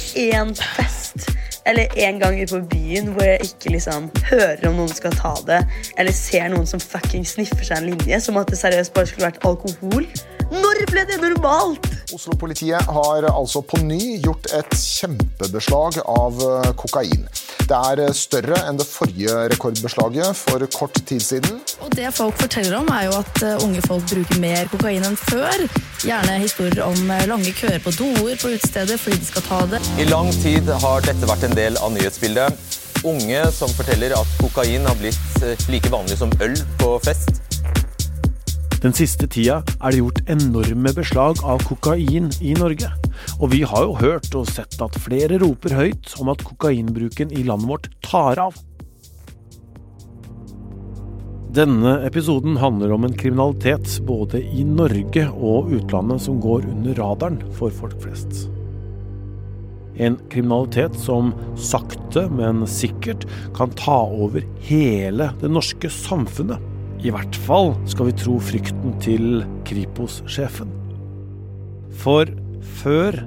ikke én fest eller én gang ute på byen hvor jeg ikke liksom hører om noen skal ta det, eller ser noen som fucking sniffer seg en linje, som at det seriøst bare skulle vært alkohol. Når ble det normalt? Oslo-politiet har altså på ny gjort et kjempebeslag av eh, kokain. Det er eh, større enn det forrige rekordbeslaget for kort tid siden. Og Det folk forteller om, er jo at eh, unge folk bruker mer kokain enn før. Gjerne historier om lange køer på doer på utestedet fordi de skal ta det. I lang tid har dette vært en del av nyhetsbildet. Unge som forteller at kokain har blitt like vanlig som øl på fest. Den siste tida er det gjort enorme beslag av kokain i Norge. Og vi har jo hørt og sett at flere roper høyt om at kokainbruken i landet vårt tar av. Denne episoden handler om en kriminalitet både i Norge og utlandet som går under radaren for folk flest. En kriminalitet som sakte, men sikkert kan ta over hele det norske samfunnet. I hvert fall skal vi tro frykten til Kripos-sjefen. For før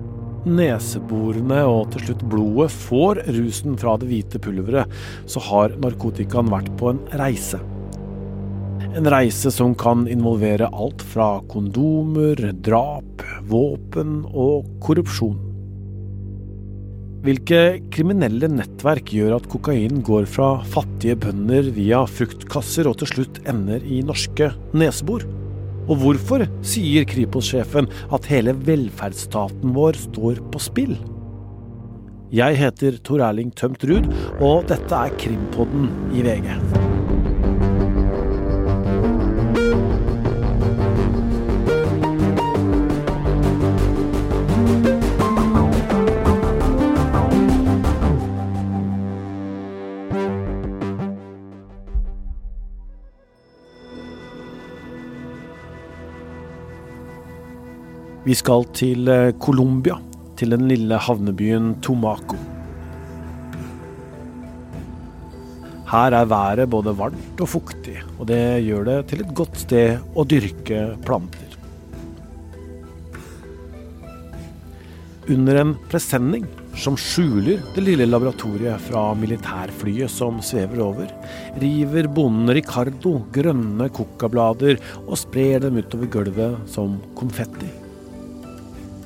neseborene og til slutt blodet får rusen fra det hvite pulveret, så har narkotikaen vært på en reise. En reise som kan involvere alt fra kondomer, drap, våpen og korrupsjon. Hvilke kriminelle nettverk gjør at kokain går fra fattige bønder via fruktkasser og til slutt ender i norske nesebor? Og hvorfor sier Kripos-sjefen at hele velferdsstaten vår står på spill? Jeg heter Tor Erling Tømt Ruud, og dette er Krimpodden i VG. Vi skal til eh, Colombia, til den lille havnebyen Tomaco. Her er været både varmt og fuktig, og det gjør det til et godt sted å dyrke planter. Under en presenning som skjuler det lille laboratoriet fra militærflyet som svever over, river bonden Ricardo grønne coccablader og sprer dem utover gulvet som konfetti.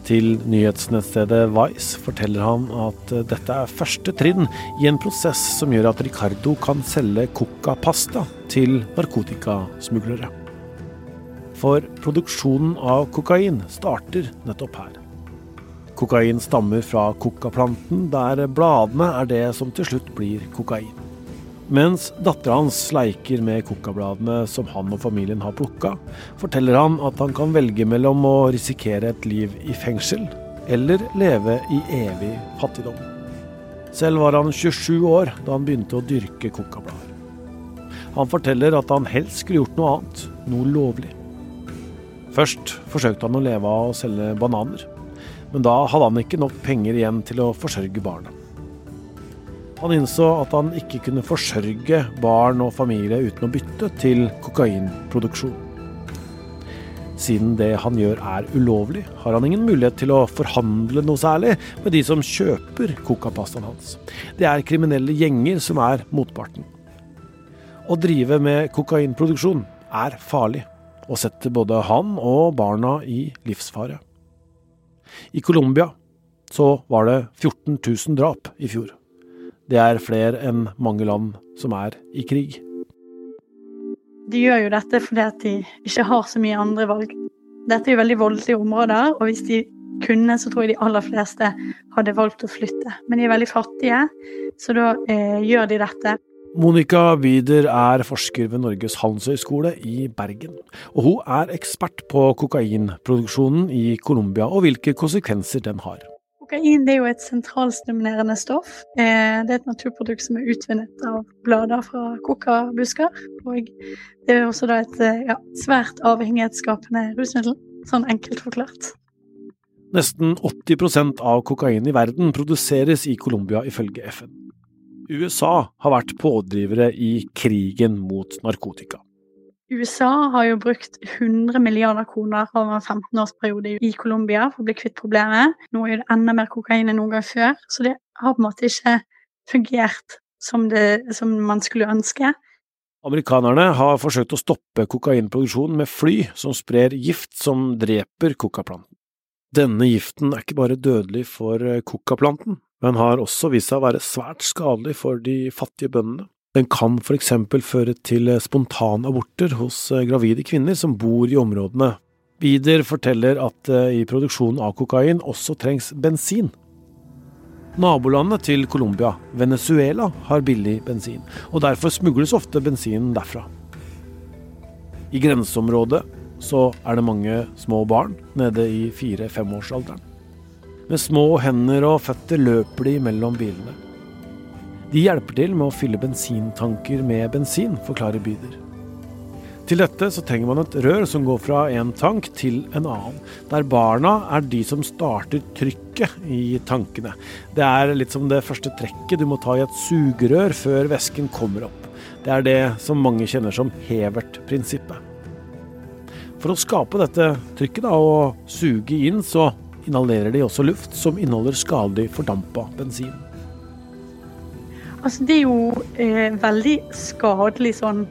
Til nyhetsnettstedet Vice forteller han at dette er første trinn i en prosess som gjør at Ricardo kan selge coca-pasta til narkotikasmuglere. For produksjonen av kokain starter nettopp her. Kokain stammer fra coca-planten, der bladene er det som til slutt blir kokain. Mens dattera hans leiker med coca-bladene som han og familien har plukka, forteller han at han kan velge mellom å risikere et liv i fengsel eller leve i evig fattigdom. Selv var han 27 år da han begynte å dyrke coca-blader. Han forteller at han helst skulle gjort noe annet, noe lovlig. Først forsøkte han å leve av å selge bananer, men da hadde han ikke nok penger igjen til å forsørge barna. Han innså at han ikke kunne forsørge barn og familie uten å bytte til kokainproduksjon. Siden det han gjør er ulovlig, har han ingen mulighet til å forhandle noe særlig med de som kjøper cocapastaen hans. Det er kriminelle gjenger som er motparten. Å drive med kokainproduksjon er farlig, og setter både han og barna i livsfare. I Colombia så var det 14 000 drap i fjor. Det er flere enn mange land som er i krig. De gjør jo dette fordi at de ikke har så mye andre valg. Dette er jo veldig voldelige områder, og hvis de kunne, så tror jeg de aller fleste hadde valgt å flytte. Men de er veldig fattige, så da eh, gjør de dette. Monica Wider er forsker ved Norges handelshøyskole i Bergen. Og hun er ekspert på kokainproduksjonen i Colombia og hvilke konsekvenser den har. Kokain er jo et sentralstimulerende stoff. Eh, det er et naturprodukt som er utvinnet av blader fra kokabusker. Og det er også da et eh, ja, svært avhengighetsskapende rusmiddel, sånn enkelt forklart. Nesten 80% av kokain i verden produseres i Colombia, ifølge FN. USA har vært pådrivere i krigen mot narkotika. USA har jo brukt 100 milliarder kroner over en 15-årsperiode i Colombia for å bli kvitt problemet. Nå er det enda mer kokain enn noen gang før, så det har på en måte ikke fungert som, det, som man skulle ønske. Amerikanerne har forsøkt å stoppe kokainproduksjonen med fly som sprer gift som dreper kokaplanten. Denne giften er ikke bare dødelig for kokaplanten, men har også vist seg å være svært skadelig for de fattige bøndene. Den kan for eksempel føre til spontanaborter hos gravide kvinner som bor i områdene. Bider forteller at i produksjonen av kokain også trengs bensin. Nabolandet til Colombia, Venezuela, har billig bensin, og derfor smugles ofte bensinen derfra. I grenseområdet så er det mange små barn nede i fire-femårsalderen. Med små hender og føtter løper de mellom bilene. De hjelper til med å fylle bensintanker med bensin, forklarer Byder. Til dette så trenger man et rør som går fra en tank til en annen, der barna er de som starter trykket i tankene. Det er litt som det første trekket du må ta i et sugerør før væsken kommer opp. Det er det som mange kjenner som Hevert-prinsippet. For å skape dette trykket da, og suge inn, så inhalerer de også luft som inneholder skadelig fordampa bensin. Altså, det er jo eh, veldig skadelig sånn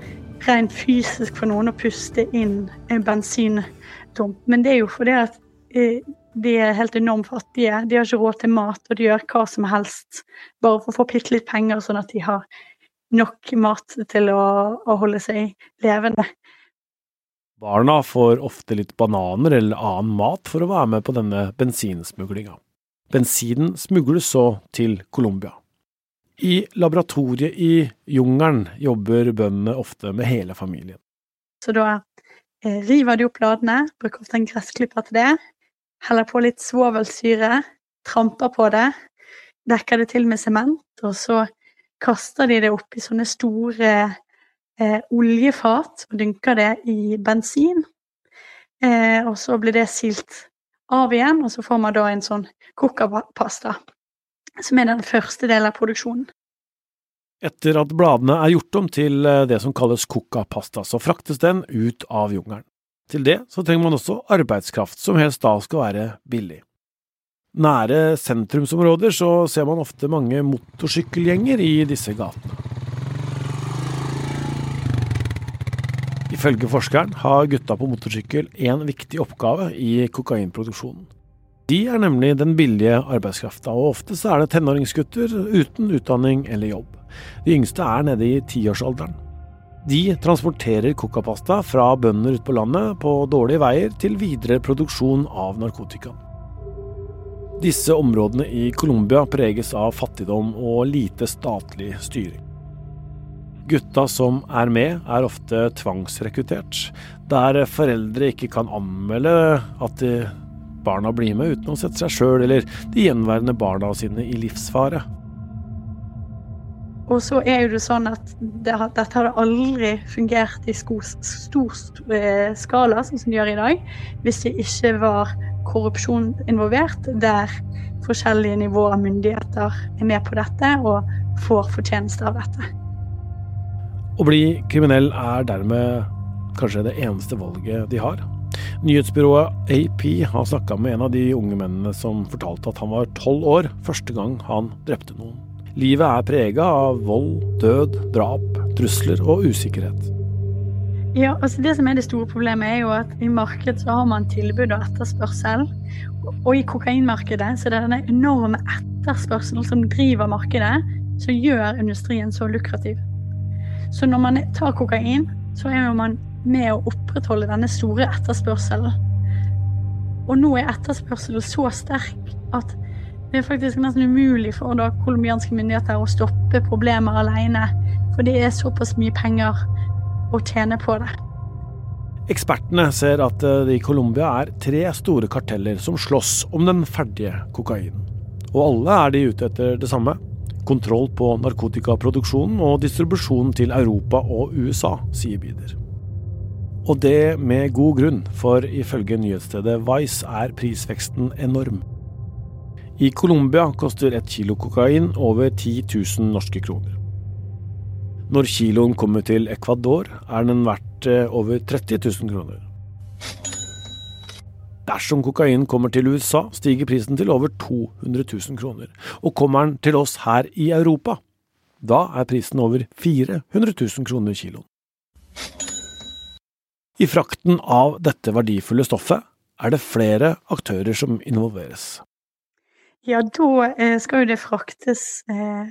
rent fysisk for noen å puste inn en bensintomp, Men det er jo fordi at eh, de er helt enormt fattige. De har ikke råd til mat, og de gjør hva som helst bare for å få bitte litt penger, sånn at de har nok mat til å, å holde seg levende. Barna får ofte litt bananer eller annen mat for å være med på denne bensinsmuglinga. Bensinen smugles så til Colombia. I laboratoriet i jungelen jobber bøndene ofte med hele familien. Så da eh, river de opp bladene, bruker ofte en gressklipper til det, heller på litt svovelsyre, tramper på det, dekker det til med sement, og så kaster de det oppi sånne store eh, oljefat og dynker det i bensin. Eh, og så blir det silt av igjen, og så får man da en sånn kokapasta som er den første delen av produksjonen. Etter at bladene er gjort om til eh, det som kalles coca-pasta, så fraktes den ut av jungelen. Til det så trenger man også arbeidskraft, som helst da skal være billig. Nære sentrumsområder så ser man ofte mange motorsykkelgjenger i disse gatene. Ifølge forskeren har gutta på motorsykkel en viktig oppgave i kokainproduksjonen. De er nemlig den billige arbeidskrafta, og ofte så er det tenåringsgutter uten utdanning eller jobb. De yngste er nede i tiårsalderen. De transporterer kokapasta fra bønder ute på landet på dårlige veier til videre produksjon av narkotika. Disse områdene i Colombia preges av fattigdom og lite statlig styring. Gutta som er med, er ofte tvangsrekruttert, der foreldre ikke kan anmelde at de barna blir med uten å sette seg sjøl eller de gjenværende barna sine i livsfare. Og så er jo det sånn at det, dette hadde aldri fungert i stor, stor eh, skala, sånn som det gjør i dag, hvis det ikke var korrupsjon involvert, der forskjellige nivåer av myndigheter er med på dette og får fortjeneste av dette. Å bli kriminell er dermed kanskje det eneste valget de har. Nyhetsbyrået AP har snakka med en av de unge mennene som fortalte at han var tolv år første gang han drepte noen. Livet er prega av vold, død, drap, trusler og usikkerhet. Ja, altså Det som er det store problemet, er jo at i markedet så har man tilbud og etterspørsel. Og i kokainmarkedet så er det denne enorme etterspørselen som driver markedet, som gjør industrien så lukrativ. Så når man tar kokain, så er jo man med å opprettholde denne store etterspørselen. Og nå er etterspørselen så sterk at det er faktisk nesten umulig for da colombianske myndigheter å stoppe problemer alene. For det er såpass mye penger å tjene på det. Ekspertene ser at eh, det i Colombia er tre store karteller som slåss om den ferdige kokainen. Og alle er de ute etter det samme. Kontroll på narkotikaproduksjonen og distribusjonen til Europa og USA, sier Bieder. Og det med god grunn, for ifølge nyhetsstedet Vice er prisveksten enorm. I Colombia koster et kilo kokain over 10 000 norske kroner. Når kiloen kommer til Ecuador, er den verdt eh, over 30 000 kroner. Dersom kokain kommer til USA, stiger prisen til over 200 000 kroner. Og kommer den til oss her i Europa, da er prisen over 400 000 kroner kiloen. I frakten av dette verdifulle stoffet er det flere aktører som involveres. Ja, da eh, skal jo det fraktes eh,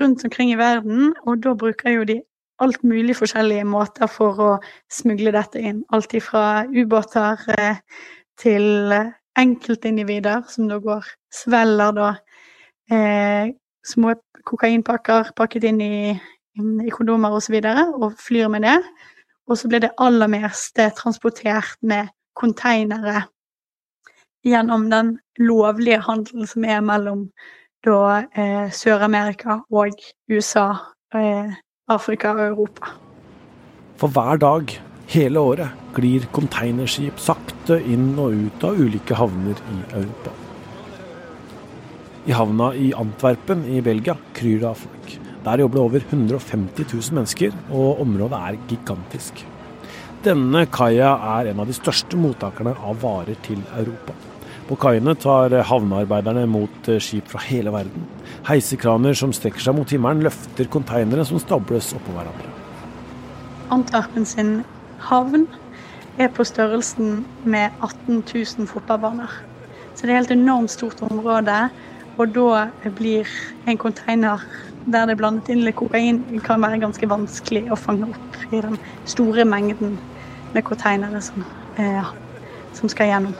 rundt omkring i verden, og da bruker jo de alt mulig forskjellige måter for å smugle dette inn. Alt fra ubåter eh, til enkeltindivider som da går svelger da små kokainpakker pakket inn i, i kondomer osv. Og, så og flyr med det. Og så blir det aller meste transportert med konteinere gjennom den lovlige handelen som er mellom da eh, Sør-Amerika og USA, eh, Afrika og Europa. For hver dag hele året glir containerskip sakte inn og ut av ulike havner i Europa. I havna i Antwerpen i Belgia kryr det av folk. Der jobber det over 150 000 mennesker, og området er gigantisk. Denne kaia er en av de største mottakerne av varer til Europa. På kaiene tar havnearbeiderne mot skip fra hele verden. Heisekraner som strekker seg mot himmelen, løfter konteinere som stables oppå hverandre. Antwerpen sin havn er på størrelsen med 18 000 fotballbaner. Så det er et helt enormt stort område. Og da blir en container der det er blandet inn litt kokain, kan være ganske vanskelig å fange opp i den store mengden med konteinere som, eh, som skal gjennom.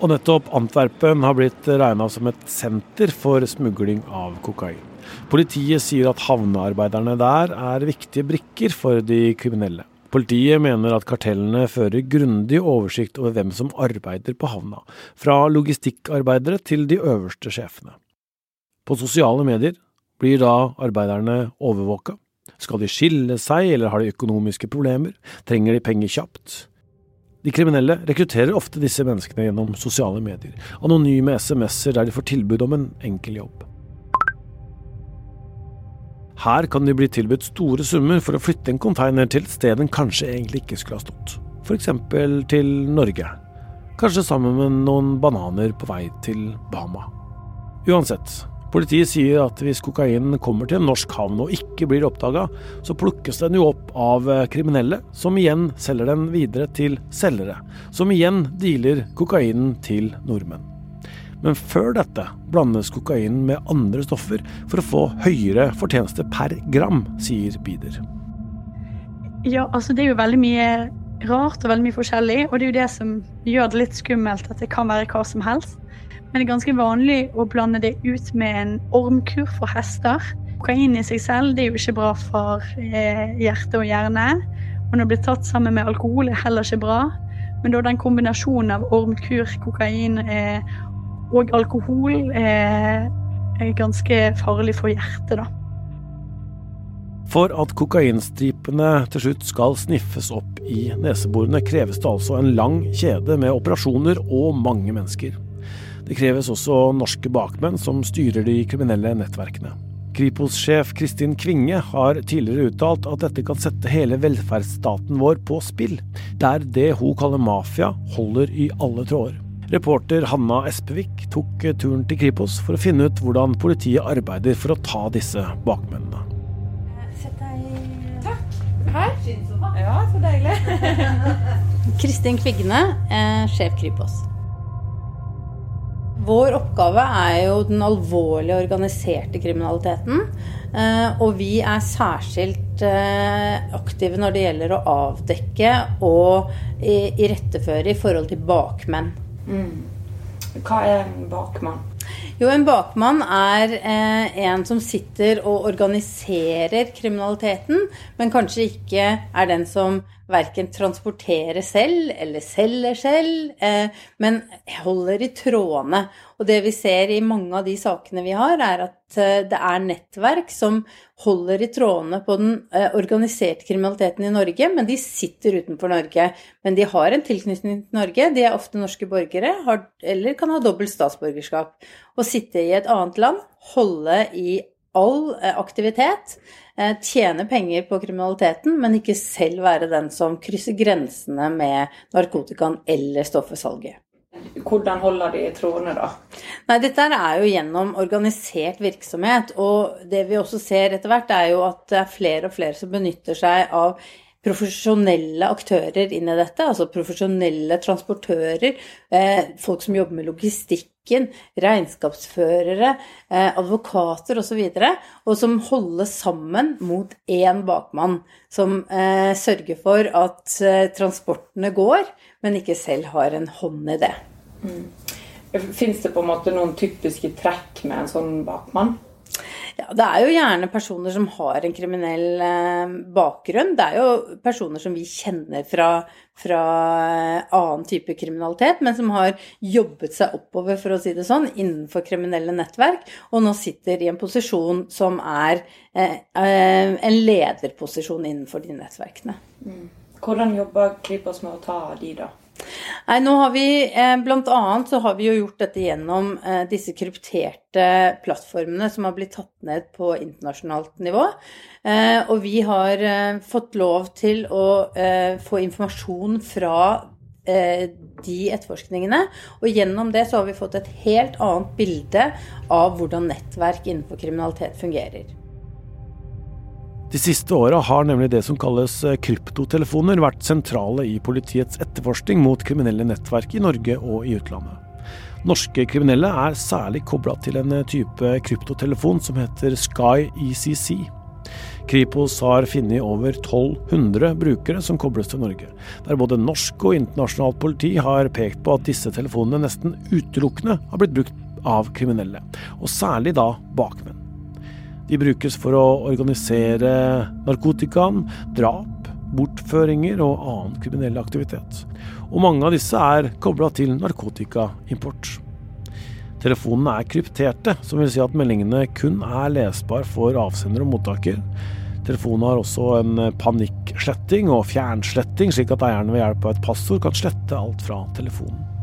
Og nettopp Antwerpen har blitt regna som et senter for smugling av kokain. Politiet sier at havnearbeiderne der er viktige brikker for de kriminelle. Politiet mener at kartellene fører grundig oversikt over hvem som arbeider på havna, fra logistikkarbeidere til de øverste sjefene. På sosiale medier blir da arbeiderne overvåka. Skal de skille seg, eller har de økonomiske problemer? Trenger de penger kjapt? De kriminelle rekrutterer ofte disse menneskene gjennom sosiale medier, anonyme SMS-er der de får tilbud om en enkel jobb. Her kan de bli tilbudt store summer for å flytte en container til et sted den kanskje egentlig ikke skulle ha stått, f.eks. til Norge. Kanskje sammen med noen bananer på vei til Bahama. Uansett, Politiet sier at hvis kokainen kommer til en norsk havn og ikke blir oppdaga, så plukkes den jo opp av eh, kriminelle, som igjen selger den videre til selgere, som igjen dealer kokainen til nordmenn. Men før dette blandes kokainen med andre stoffer for å få høyere fortjeneste per gram, sier Bider. Ja, altså det er jo veldig mye rart og veldig mye forskjellig, og det er jo det som gjør det litt skummelt at det kan være hva som helst. Men det er ganske vanlig å blande det ut med en ormkur for hester. Kokain i seg selv det er jo ikke bra for eh, hjerte og hjerne. Og når det blir tatt sammen med alkohol, er heller ikke bra. Men da den kombinasjonen av ormkur, kokain eh, og alkohol eh, er ganske farlig for hjertet, da. For at kokainstripene til slutt skal sniffes opp i neseborene, kreves det altså en lang kjede med operasjoner og mange mennesker. Det kreves også norske bakmenn som styrer de kriminelle nettverkene. Kripos-sjef Kristin Kvinge har tidligere uttalt at dette kan sette hele velferdsstaten vår på spill, der det hun kaller mafia holder i alle tråder. Reporter Hanna Espevik tok turen til Kripos for å finne ut hvordan politiet arbeider for å ta disse bakmennene. Sett deg Takk. Her. Ja, så deilig. Kristin Kvigne, eh, sjef Kripos. Vår oppgave er jo den alvorlige organiserte kriminaliteten. Eh, og vi er særskilt eh, aktive når det gjelder å avdekke og iretteføre i forhold til bakmenn. Mm. Hva er en bakmann? Jo, en bakmann er eh, en som sitter og organiserer kriminaliteten, men kanskje ikke er den som verken transporterer selv eller selger selv, eh, men holder i trådene. Og det vi ser i mange av de sakene vi har, er at eh, det er nettverk som holder i trådene på den eh, organiserte kriminaliteten i Norge, men de sitter utenfor Norge. Men de har en tilknytning til Norge, de er ofte norske borgere, har, eller kan ha dobbelt statsborgerskap. Å sitte i et annet land, holde i all eh, aktivitet, tjene penger på kriminaliteten, men ikke selv være den som krysser grensene med narkotikaen eller stoffesalget. Hvordan holder de trådene, da? Nei, dette er jo gjennom organisert virksomhet. Og det vi også ser etter hvert, er jo at det er flere og flere som benytter seg av profesjonelle aktører inn i dette, altså profesjonelle transportører, eh, folk som jobber med logistikken, regnskapsførere, eh, advokater osv., og, så og som holder sammen mot én bakmann, som eh, sørger for at transportene går, men ikke selv har en hånd i det. Mm. Fins det på en måte noen typiske trekk med en sånn bakmann? Ja, det er jo gjerne personer som har en kriminell eh, bakgrunn. Det er jo personer som vi kjenner fra, fra eh, annen type kriminalitet, men som har jobbet seg oppover, for å si det sånn, innenfor kriminelle nettverk, og nå sitter i en posisjon som er eh, eh en lederposisjon innenfor de nettverkene. Mm. Hvordan jobber Kripos med å ta de, da? Nei, nå har vi eh, blant annet så har vi jo gjort dette gjennom eh, disse krypterte plattformene som har blitt tatt ned på internasjonalt nivå. Eh, og vi har fått lov til å få informasjon fra de etterforskningene. Og gjennom det så har vi fått et helt annet bilde av hvordan nettverk innenfor kriminalitet fungerer. De siste åra har nemlig det som kalles eh, kryptotelefoner vært sentrale i politiets etterforskning mot kriminelle nettverk i Norge og i utlandet. Norske kriminelle er særlig kobla til en eh, type kryptotelefon som heter Sky ECC. Kripos har funnet over 1200 brukere som kobles til Norge, der både norsk og internasjonalt politi har pekt på at disse telefonene nesten utelukkende har blitt brukt av kriminelle, og særlig da bakmenn. De brukes for å organisere narkotikaen, drap, bortføringer og annen kriminell aktivitet. Og mange av disse er kobla til narkotikaimport. Telefonene er krypterte, som vil si at meldingene kun er lesbar for avsender og mottaker. Telefonen har også en panikksletting og fjernsletting, slik at eierne ved hjelp av et passord kan slette alt fra telefonen.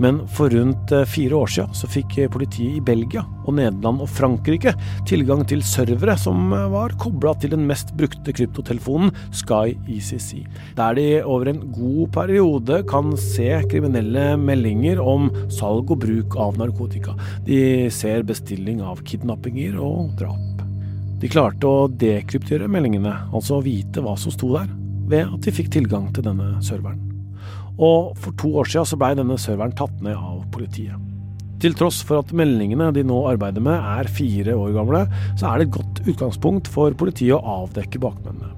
Men for rundt eh, fire år siden så fikk politiet i Belgia og Nederland og Frankrike tilgang til servere som eh, var kobla til den mest brukte kryptotelefonen Sky ECC, der de over en god periode kan se kriminelle meldinger om salg og bruk av narkotika. De ser bestilling av kidnappinger og drap. De klarte å dekryptere meldingene, altså vite hva som sto der, ved at de fikk tilgang til denne serveren og for to år siden så blei denne serveren tatt ned av politiet. Til tross for at meldingene de nå arbeider med er fire år gamle, så er det et godt utgangspunkt for politiet å avdekke bakmennene.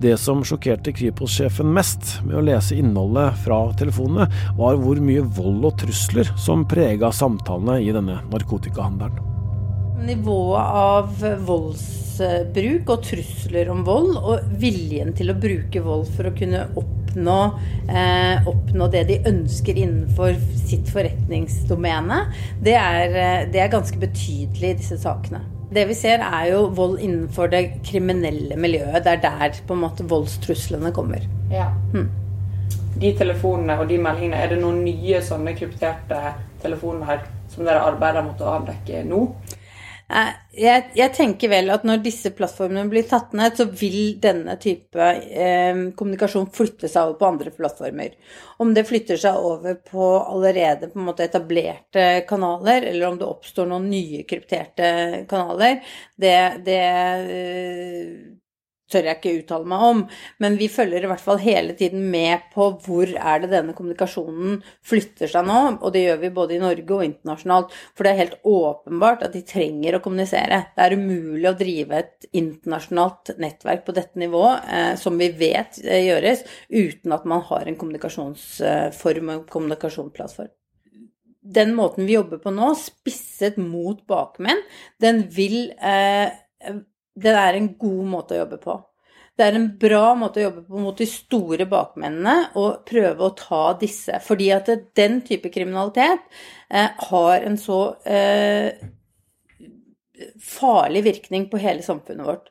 Det som sjokkerte Kripos-sjefen mest med å lese innholdet fra telefonene, var hvor mye vold og trusler som prega samtalene i denne narkotikahandelen. Nivået av voldsbruk og trusler om vold, og viljen til å bruke vold for å kunne opp oppnå, eh, oppnå, det de ønsker innenfor sitt forretningsdomene, det er, eh, det er ganske betydelig i disse sakene. Det vi ser er jo vold innenfor det kriminelle miljøet. Det er der på en måte voldstruslene kommer. Ja. Hmm. De telefonene og de meldingene, er det noen nye sånne krypterte telefoner her som dere arbeider mot å avdekke nå? Jeg, jeg, tenker vel at når disse plattformene blir tatt ned, så vil denne type eh, kommunikasjon flytte seg over på andre plattformer. Om det flytter seg over på allerede på måte etablerte kanaler, eller om det oppstår noen nye krypterte kanaler, det, det eh, tør jeg ikke uttale meg om, men vi følger i hvert fall hele tiden med på hvor er det denne kommunikasjonen flytter seg nå, og det gjør vi både i Norge og internasjonalt. For det er helt åpenbart at de trenger å kommunisere. Det er umulig å drive et internasjonalt nettverk på dette nivået, eh, som vi vet eh, gjøres, uten at man har en kommunikasjonsform og kommunikasjonsplattform den måten vi jobber på nå, spisset mot bakmenn, den vil eh, det er en god måte å jobbe på. Det er en bra måte å jobbe på mot de store bakmennene og prøve å ta disse. Fordi at den type kriminalitet eh, har en så eh, farlig virkning på hele samfunnet vårt.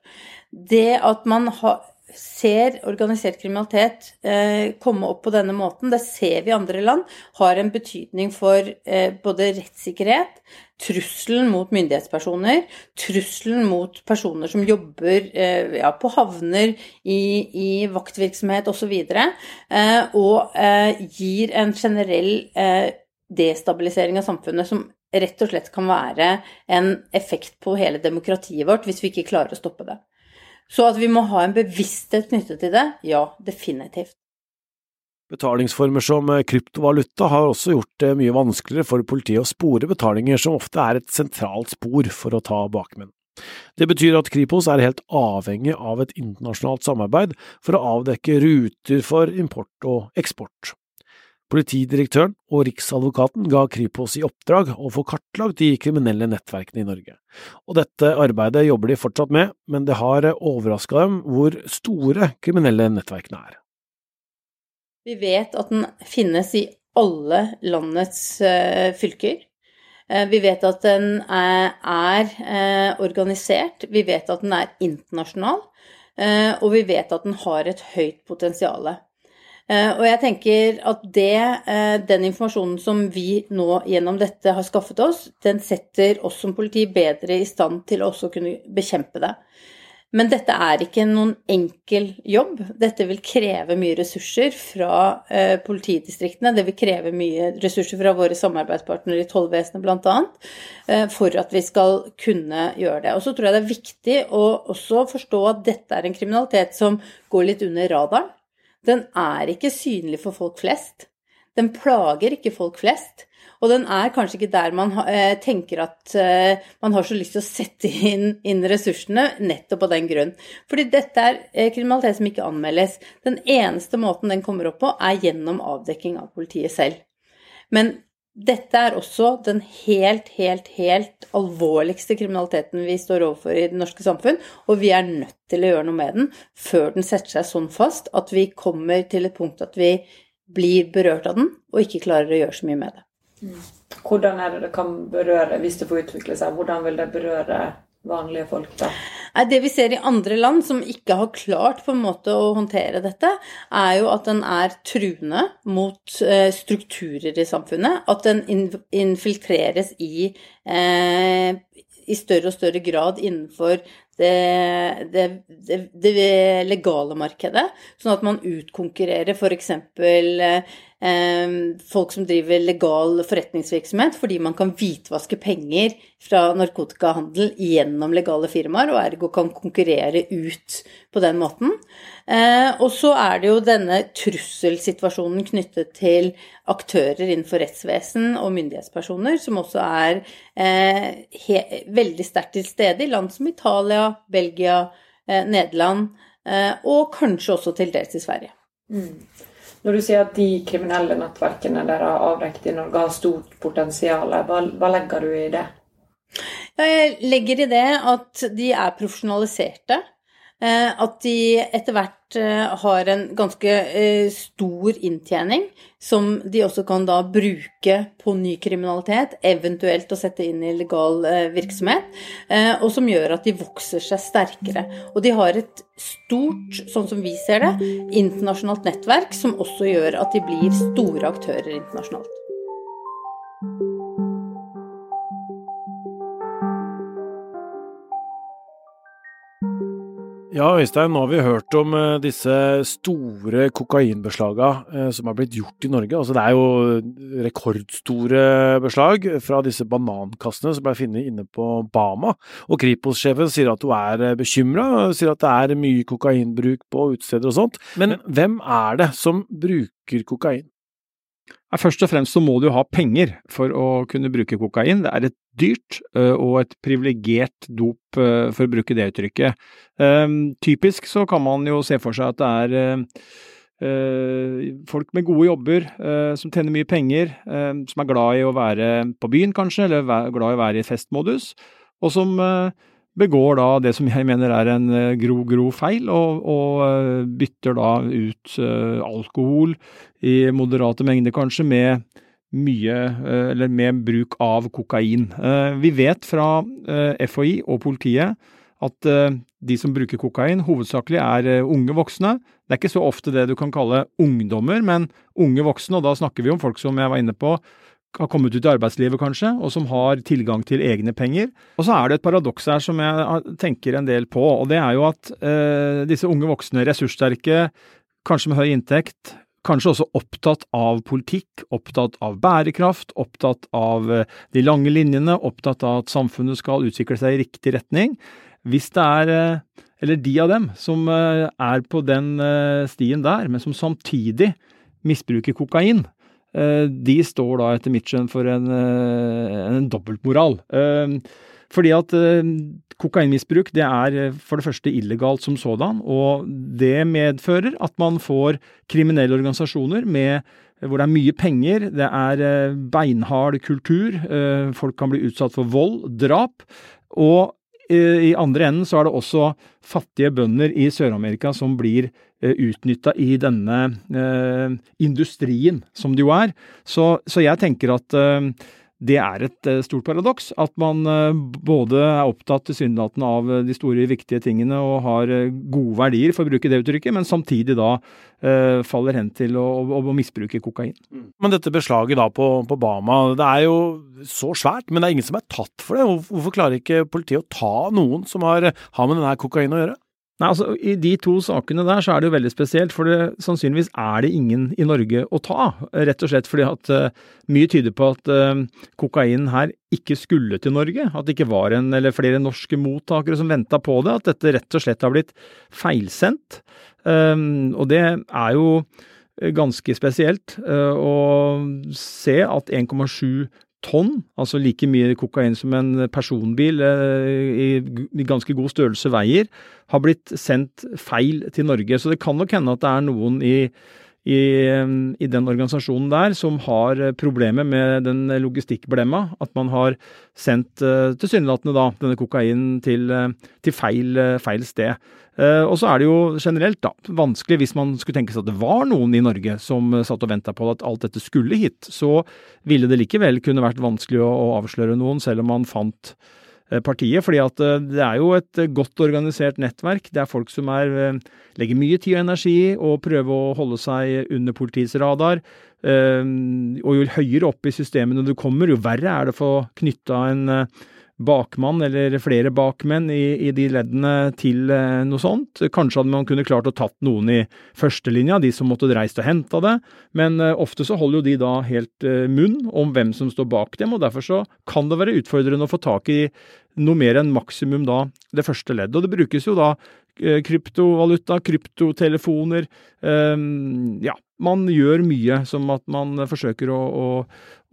Det at man har ser organisert kriminalitet eh, komme opp på denne måten, det ser vi i andre land, har en betydning for eh, både rettssikkerhet, trusselen mot myndighetspersoner, trusselen mot personer som jobber eh, ja, på havner, i, i vaktvirksomhet osv., og, eh, og eh, gir en generell eh, destabilisering av samfunnet som rett og slett kan være en effekt på hele demokratiet vårt hvis vi ikke klarer å stoppe det. Så at vi må ha en bevissthet knyttet til det, ja, definitivt. Betalingsformer som eh, kryptovaluta har også gjort det mye vanskeligere for politiet å spore betalinger, som ofte er et sentralt spor for å ta bakmenn. Det betyr at Kripos er helt avhengig av et internasjonalt samarbeid for å avdekke ruter for import og eksport. Politidirektøren og Riksadvokaten ga Kripos i oppdrag å få kartlagt de kriminelle nettverkene i Norge, og dette arbeidet jobber de fortsatt med, men det har overraska dem hvor store kriminelle nettverkene er. Vi vet at den finnes i alle landets uh, fylker. Uh, vi vet at den er, er organisert, vi vet at den er internasjonal, og vi vet at den har et høyt potensial. Eh, og jeg tenker at det, eh, den informasjonen som vi nå gjennom dette har skaffet oss, den setter oss som politi bedre i stand til å også kunne bekjempe det. Men dette er ikke noen enkel jobb. Dette vil kreve mye ressurser fra eh, politidistriktene. Det vil kreve mye ressurser fra våre samarbeidspartnere i tollvesenet bl.a. Eh, for at vi skal kunne gjøre det. Og så tror jeg det er viktig å også forstå at dette er en kriminalitet som går litt under radaren. Den er ikke synlig for folk flest. Den plager ikke folk flest. Og den er kanskje ikke der man eh, tenker at eh, man har så lyst til å sette inn, inn, ressursene, nettopp av den grunn. Fordi dette er eh, kriminalitet som ikke anmeldes. Den eneste måten den kommer opp på, er gjennom avdekking av politiet selv. Men dette er også den helt, helt, helt alvorligste kriminaliteten vi står overfor i det norske samfunn, og vi er nødt til å gjøre noe med den før den setter seg sånn fast at vi kommer til et punkt at vi blir berørt av den og ikke klarer å gjøre så mye med det. Hvordan er det det kan berøre, hvis det får utvikle seg, hvordan vil det berøre vanlige folk, da? Det vi ser i andre land som ikke har klart på en måte å håndtere dette, er jo at den er truende mot eh, strukturer i samfunnet. At den infiltreres i, eh, i større og større grad innenfor det, det, det, det legale markedet. Sånn at man utkonkurrerer f.eks. Eh, folk som driver legal forretningsvirksomhet, fordi man kan hvitvaske penger fra narkotikahandel gjennom legale firmaer, og ergo kan konkurrere ut på den måten. Eh, og så er det jo denne trusselsituasjonen knyttet til aktører innenfor rettsvesen og myndighetspersoner, som også er eh, veldig sterkt til stede i land som Italia, Belgia, eh, Nederland, eh, og kanskje også til dels i Sverige. Mm. Når du sier at de kriminelle nettverkene dere har avdekket i Norge har stort potensial, hva, hva legger du i det? Jeg legger i det at de er profesjonaliserte. Eh, at de etter hvert eh, har en ganske eh, stor inntjening, som de også kan da bruke på ny kriminalitet, eventuelt å sette inn i legal virksomhet, og som gjør at de vokser seg sterkere. Og de har et stort, sånn som vi ser det, internasjonalt nettverk, som også gjør at de blir store aktører internasjonalt. Ja, Øystein, nå har vi hørt om uh, disse store kokainbeslagene uh, som har blitt gjort i Norge. Altså, det er jo rekordstore beslag fra disse banankassene som ble funnet inne på Bama. Og Kripos-sjefen sier at hun er uh, bekymra, sier at det er mye kokainbruk på utesteder og sånt. Men hvem er det som bruker kokain? Først og fremst så må du ha penger for å kunne bruke kokain. Det er et dyrt og et privilegert dop, for å bruke det uttrykket. Typisk så kan man jo se for seg at det er folk med gode jobber, som tjener mye penger, som er glad i å være på byen kanskje, eller glad i å være i festmodus, og som begår da det som jeg mener er en grov, grov feil, og, og uh, bytter da ut uh, alkohol i moderate mengder kanskje med mye, eller med bruk av kokain. Vi vet fra FHI og politiet at de som bruker kokain, hovedsakelig er eh, unge voksne. Det er ikke så ofte det du kan kalle ungdommer, men unge voksne, og da snakker vi om folk som jeg var inne på, har kommet ut i arbeidslivet kanskje, og som har tilgang til egne penger. Og så er det et paradoks her som jeg tenker en del på, og det er jo at eh, disse unge voksne, ressurssterke, kanskje med høy inntekt, kanskje også opptatt av politikk, opptatt av bærekraft, opptatt av eh, de lange linjene, opptatt av at samfunnet skal utvikle seg i riktig retning. Hvis det er, eh, eller de av dem, som eh, er på den stien der, men som samtidig misbruker kokain, Eh, de står da etter mitt skjønn for en, eh, en dobbeltmoral. Eh, fordi at kokainmisbruk det er for det første illegalt som sådan, og det medfører at man får kriminelle organisasjoner med hvor det er mye penger, det er beinhard kultur, folk kan bli utsatt for vold, drap, og i andre enden så er det også fattige bønder i Sør-Amerika som blir Eh, utnytta i denne eh, industrien som det jo er. Så, så jeg tenker at eh, det er et stort paradoks at man både er opptatt tilsynelatende av de store, viktige tingene og har gode verdier, for å bruke det uttrykket, men samtidig da uh, faller hen til å, å, å, misbruke kokain. Mm. Men dette beslaget da på, på, Bama, det er jo så svært, men det er ingen som er tatt for det. Hvorfor klarer ikke politiet å ta noen som har, har med denne kokainen å gjøre? Nei, altså I de to sakene der så er det jo veldig spesielt, for det, sannsynligvis er det ingen i Norge å ta. Rett og slett fordi at uh, mye tyder på at uh, kokain her ikke skulle til Norge. At det ikke var en eller flere norske mottakere som venta på det. At dette rett og slett har blitt feilsendt. Um, og det er jo ganske spesielt uh, å se at 1,7 tonn, altså like mye kokain som en personbil eh, i ganske god størrelse veier, har blitt sendt feil til Norge. Så det kan nok hende at det er noen i, i, i den organisasjonen der som har problemer med den logistikkblemma. At man har sendt tilsynelatende da denne kokainen til, eh, til feil, feil sted. Uh, og så er det jo generelt da, vanskelig hvis man skulle tenke seg at det var noen i Norge som uh, satt og venta på at alt dette skulle hit. Så ville det likevel kunne vært vanskelig å, avsløre noen, selv om man fant uh, partiet. fordi at det er jo et godt organisert nettverk. Det er folk som er, legger mye tid og energi og prøver å holde seg under politiets radar. og jo høyere opp i systemene du kommer, jo verre er det å få knytta en bakmann eller flere bakmenn i, i de leddene til eh, noe sånt. Kanskje hadde man kunne klart å tatt noen i førstelinja, de som måtte reist og henta det, men eh, ofte så holder jo de da helt eh, munn om hvem som står bak dem, og derfor så kan det være utfordrende å få tak i noe mer enn maksimum da det første leddet. Og det brukes jo da kryptovaluta, kryptotelefoner, ja, man gjør mye som at man forsøker å,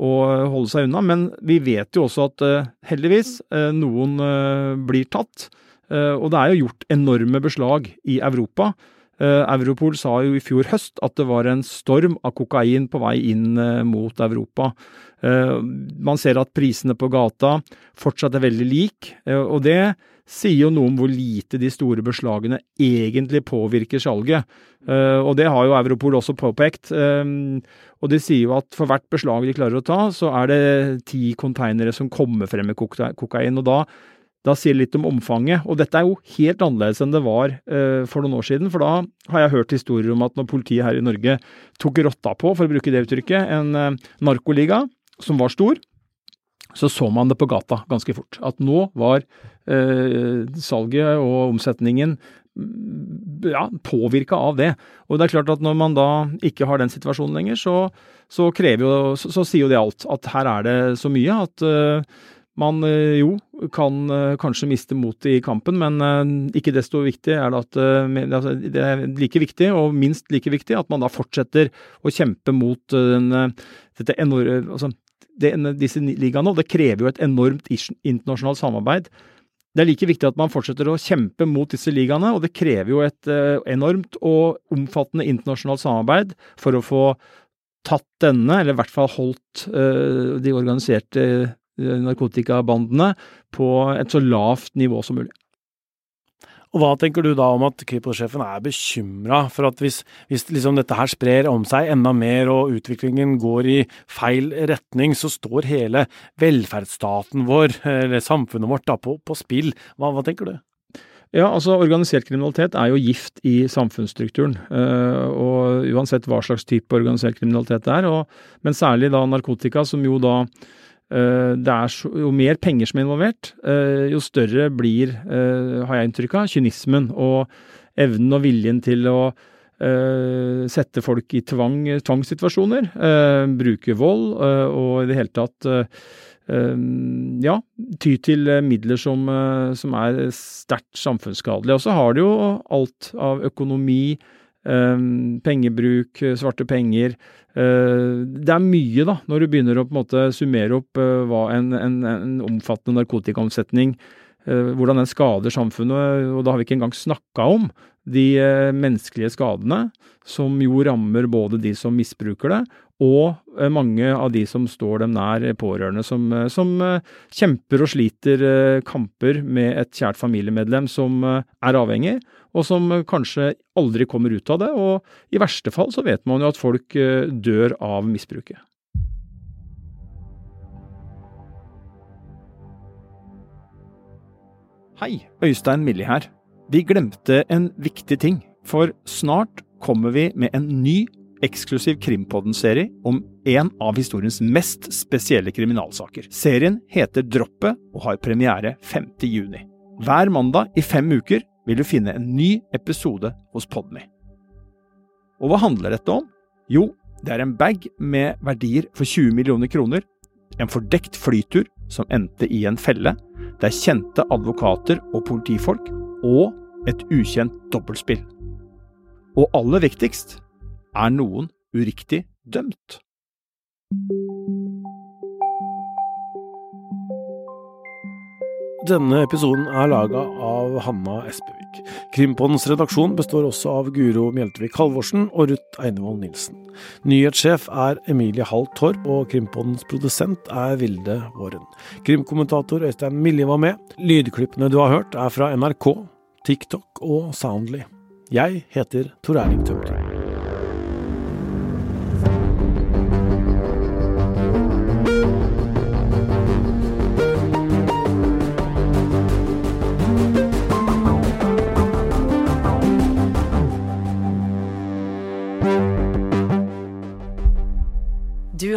å holde seg unna. Men vi vet jo også at uh, heldigvis uh, noen uh, blir tatt. og det er jo gjort enorme beslag i Europa. Europol sa jo i fjor høst at det var en storm av kokain på vei inn mot Europa. man ser at prisene på gata fortsatt er veldig lik, og det sier jo noe om hvor lite de store beslagene egentlig påvirker salget. Uh, og det har jo Europol også påpekt. Um, og de sier jo at for hvert beslag de klarer å ta, så er det ti konteinere som kommer frem med kokain. Og da, da sier det litt om omfanget. Og dette er jo helt annerledes enn det var uh, for noen år siden. For da har jeg hørt historier om at når politiet her i Norge tok rotta på, for å bruke det uttrykket, en narkoliga som var stor, så så man det på gata ganske fort. At nå var eh, salget og omsetningen mm, ja, påvirka av det. Og det er klart at når man da ikke har den situasjonen lenger, så, så, jo, så, så sier jo det alt. At her er det så mye at eh, man uh, jo kan uh, kanskje miste motet i kampen, men ikke desto viktig er det at altså, det er like viktig, og minst like viktig, at man da fortsetter å kjempe mot den, dette enorme altså, det, disse ligaene, og det krever jo et enormt internasjonalt samarbeid. Det er like viktig at man fortsetter å kjempe mot disse ligaene, og det krever jo et uh, enormt og omfattende internasjonalt samarbeid for å få tatt denne, eller i hvert fall holdt uh, de organiserte uh, narkotikabandene på et så lavt nivå som mulig. Og hva tenker du da om at Kripos-sjefen er bekymra for at hvis, hvis liksom dette her sprer om seg enda mer og utviklingen går i feil retning, så står hele velferdsstaten vår, eller samfunnet vårt, da, på, på spill. Hva, hva tenker du? Ja, altså Organisert kriminalitet er jo gift i samfunnsstrukturen. Uh, og Uansett hva slags type organisert kriminalitet det er. Og, men særlig da narkotika, som jo da er så, Jo mer penger som er involvert, uh, jo større blir, har jeg inntrykk av, kynismen og evnen og viljen til å sette folk i tvang, tvangssituasjoner. bruke vold og i det hele tatt ja, ty til eh, midler som, eh, som er sterkt samfunnsskadelige. Og så har det jo alt av økonomi, pengebruk, eh, svarte penger. Det er mye, da, når du begynner å på en måte summere opp hva en, en, en omfattende narkotikaomsetning hvordan den skader samfunnet, og da har vi ikke engang snakka om de menneskelige skadene, som jo rammer både de som misbruker det, og eh, mange av de som står dem nær, eh, pårørende, som, eh, som, kjemper og sliter kamper med et kjært familiemedlem som er avhengig, og som kanskje aldri kommer ut av det. Og i verste fall så vet man jo at folk dør av misbruket. Hei, Øystein Millie her. Vi glemte en viktig ting, for snart kommer vi med en ny eksklusiv Krimpodden-serie om en av historiens mest spesielle kriminalsaker. Serien heter Droppet og har premiere 5. juni. Hver mandag i fem uker vil du finne en ny episode hos Podme. Og hva handler dette om? Jo, det er en bag med verdier for 20 millioner kroner, en fordekt flytur som endte i en felle, det er kjente advokater og politifolk, og et ukjent dobbeltspill. Og aller viktigst, er noen uriktig dømt? Denne episoden er laga av Hanna Espevik. Krimpodens redaksjon består også av Guro Mjeltevik Halvorsen og Ruth Einevold Nilsen. Nyhetssjef er Emilie Hall Torp, og Krimpodens produsent er Vilde Våren. Krimkommentator Øystein Milje var med. Lydklippene du har hørt er fra NRK, TikTok og Soundly. Jeg heter Tor Erling Tømter.